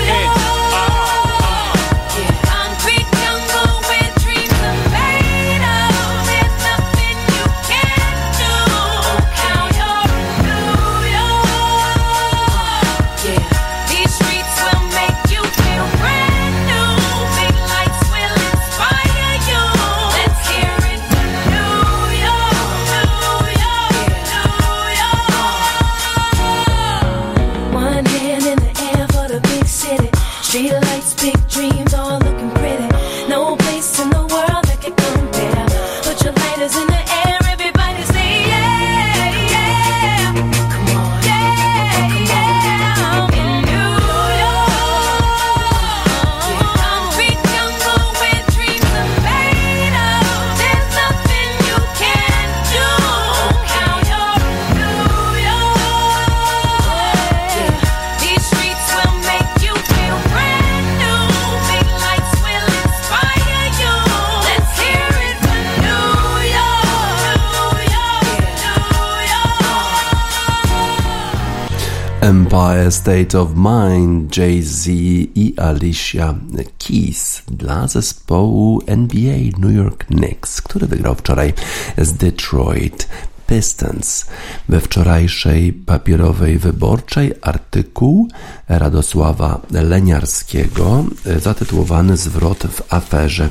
Empire State of Mind, Jay-Z i Alicia Keys dla zespołu NBA New York Knicks, który wygrał wczoraj z Detroit Pistons. We wczorajszej papierowej wyborczej artykuł Radosława Leniarskiego e, zatytułowany Zwrot w aferze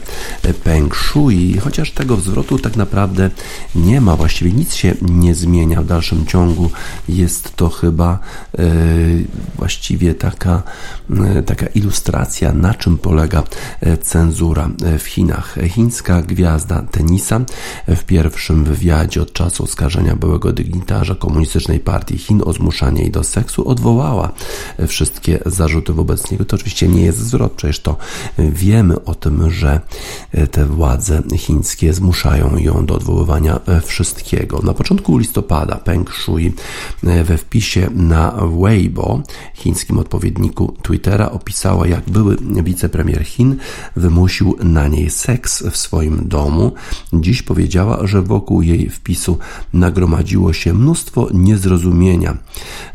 Peng Shui, chociaż tego zwrotu tak naprawdę nie ma, właściwie nic się nie zmienia w dalszym ciągu. Jest to chyba e, właściwie taka, e, taka ilustracja, na czym polega cenzura w Chinach. Chińska gwiazda tenisa w pierwszym wywiadzie od czasu oskarżenia byłego dygnitarza komunistycznej partii Chin o zmuszanie jej do seksu odwołała wszystkie zarzuty wobec niego. To oczywiście nie jest zwrot, przecież to wiemy o tym, że te władze chińskie zmuszają ją do odwoływania wszystkiego. Na początku listopada Peng Shui we wpisie na Weibo, chińskim odpowiedniku Twittera, opisała, jak były wicepremier Chin wymusił na niej seks w swoim domu. Dziś powiedziała, że wokół jej wpisu nagromadziło się mnóstwo niezrozumienia.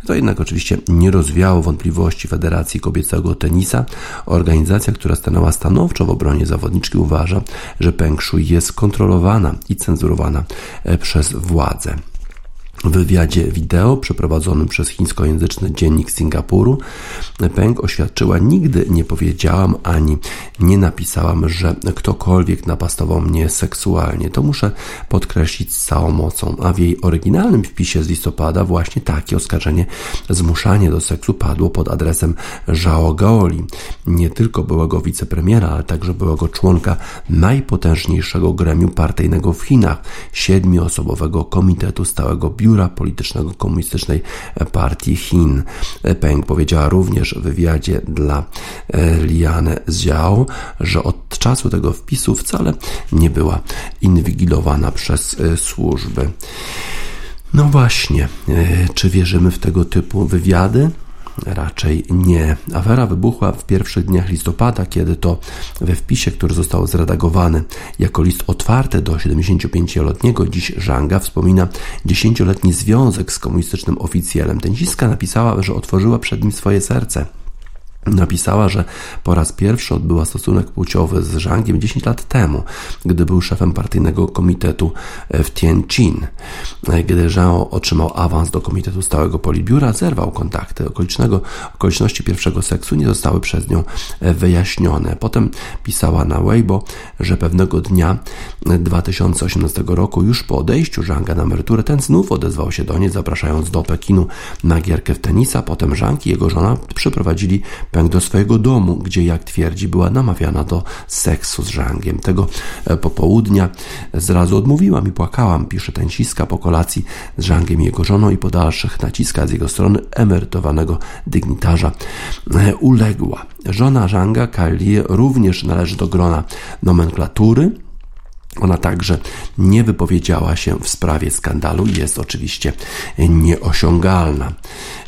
To jednak oczywiście nie rozwiało wątpliwości Federacji Kobiecego Tenisa. Organizacja, która stanęła stanowczo w obronie zawodniczki, uważa, że Peng Shui jest kontrolowana i cenzurowana e, przez władze. W wywiadzie wideo przeprowadzonym przez chińskojęzyczny dziennik Singapuru Peng oświadczyła: Nigdy nie powiedziałam ani nie napisałam, że ktokolwiek napastował mnie seksualnie. To muszę podkreślić z całą mocą. A w jej oryginalnym wpisie z listopada właśnie takie oskarżenie zmuszanie do seksu padło pod adresem Zhao Gaoli, nie tylko byłego wicepremiera, ale także byłego członka najpotężniejszego gremium partyjnego w Chinach, siedmioosobowego Komitetu Stałego Biura biura politycznego Komunistycznej Partii Chin. Peng powiedziała również w wywiadzie dla e, Liane Xiao, że od czasu tego wpisu wcale nie była inwigilowana przez e, służby. No właśnie, e, czy wierzymy w tego typu wywiady? Raczej nie. Afera wybuchła w pierwszych dniach listopada, kiedy to we wpisie, który został zredagowany jako list otwarty do 75-letniego dziś Żanga, wspomina 10-letni związek z komunistycznym oficjelem. Tenisiska napisała, że otworzyła przed nim swoje serce. Napisała, że po raz pierwszy odbyła stosunek płciowy z Zhangiem 10 lat temu, gdy był szefem partyjnego komitetu w Tianjin. Gdy Zhang otrzymał awans do komitetu stałego politbiura, zerwał kontakty. Okolicznego, okoliczności pierwszego seksu nie zostały przez nią wyjaśnione. Potem pisała na Weibo, że pewnego dnia 2018 roku, już po odejściu Zhanga na emeryturę, ten znów odezwał się do niej, zapraszając do Pekinu na gierkę w tenisa. Potem Zhang i jego żona przyprowadzili Peng do swojego domu, gdzie, jak twierdzi, była namawiana do seksu z Żangiem. Tego e, popołudnia zrazu odmówiłam i płakałam, pisze tensiska po kolacji z Żangiem i jego żoną i po dalszych naciskach z jego strony emerytowanego dygnitarza e, uległa. Żona Żanga, Kylie, również należy do grona nomenklatury, ona także nie wypowiedziała się w sprawie skandalu i jest oczywiście nieosiągalna.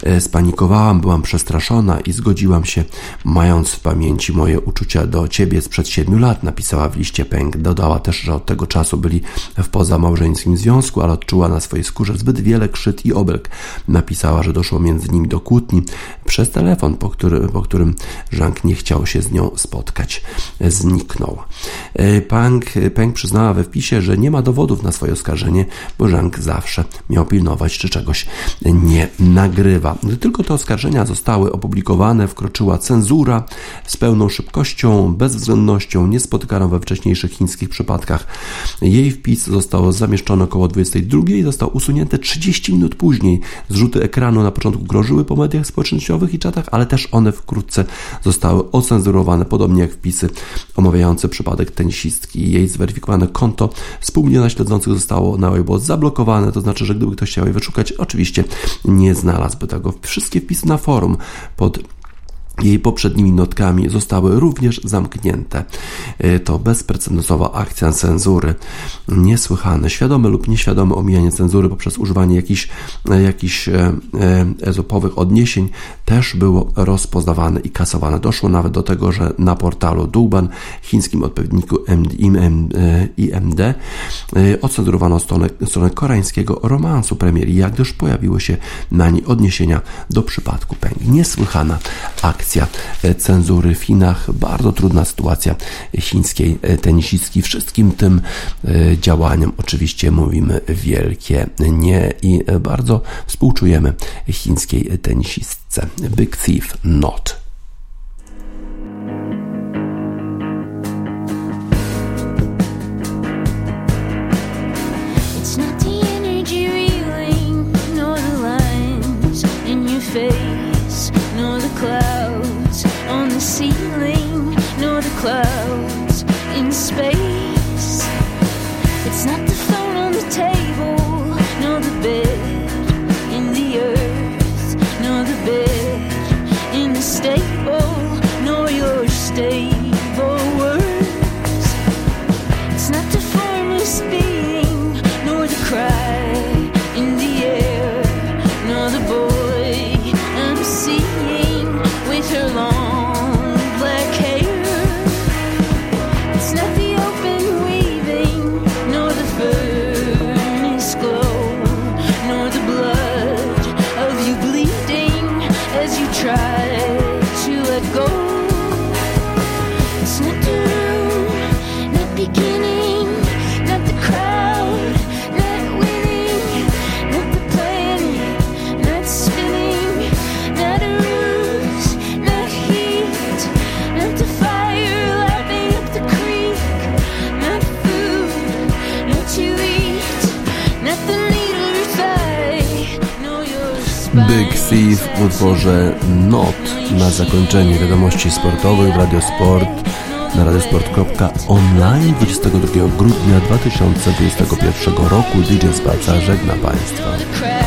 E, spanikowałam, byłam przestraszona i zgodziłam się, mając w pamięci moje uczucia do ciebie sprzed siedmiu lat, napisała w liście Peng. Dodała też, że od tego czasu byli w pozamałżeńskim związku, ale odczuła na swojej skórze zbyt wiele krzyd i obelg. Napisała, że doszło między nimi do kłótni przez telefon, po, który, po którym Zhang nie chciał się z nią spotkać. Zniknął. E, Peng, Peng przyznał przyznała we wpisie, że nie ma dowodów na swoje oskarżenie, bo Zhang zawsze miał pilnować, czy czegoś nie nagrywa. Gdy tylko te oskarżenia zostały opublikowane, wkroczyła cenzura z pełną szybkością, bezwzględnością, niespotykaną we wcześniejszych chińskich przypadkach. Jej wpis został zamieszczony około 22 i został usunięty 30 minut później. Zrzuty ekranu na początku grożyły po mediach społecznościowych i czatach, ale też one wkrótce zostały ocenzurowane, podobnie jak wpisy omawiające przypadek tenisistki. Jej zweryfikowane konto współmiliona śledzących zostało na Weibo zablokowane, to znaczy, że gdyby ktoś chciał je wyszukać, oczywiście nie znalazłby tego. Wszystkie wpisy na forum pod jej poprzednimi notkami zostały również zamknięte. E, to bezprecedensowa akcja cenzury. Niesłychane, świadome lub nieświadome omijanie cenzury poprzez używanie jakichś, e, jakichś e, ezopowych odniesień też było rozpoznawane i kasowane. Doszło nawet do tego, że na portalu Duban, chińskim odpowiedniku IMD, ocenzurowano stronę, stronę koreańskiego romansu premiery, jak gdyż pojawiły się na niej odniesienia do przypadku Peng. Niesłychana akcja akcja e, cenzury w Chinach. Bardzo trudna sytuacja chińskiej e, tenisistki. Wszystkim tym e, działaniom oczywiście mówimy wielkie nie i bardzo współczujemy chińskiej tenisistce. Big Thief Not. W utworze Not na zakończenie wiadomości sportowych w Radiosport na radiosport.online 22 grudnia 2021 roku. DJ Spaca żegna Państwa.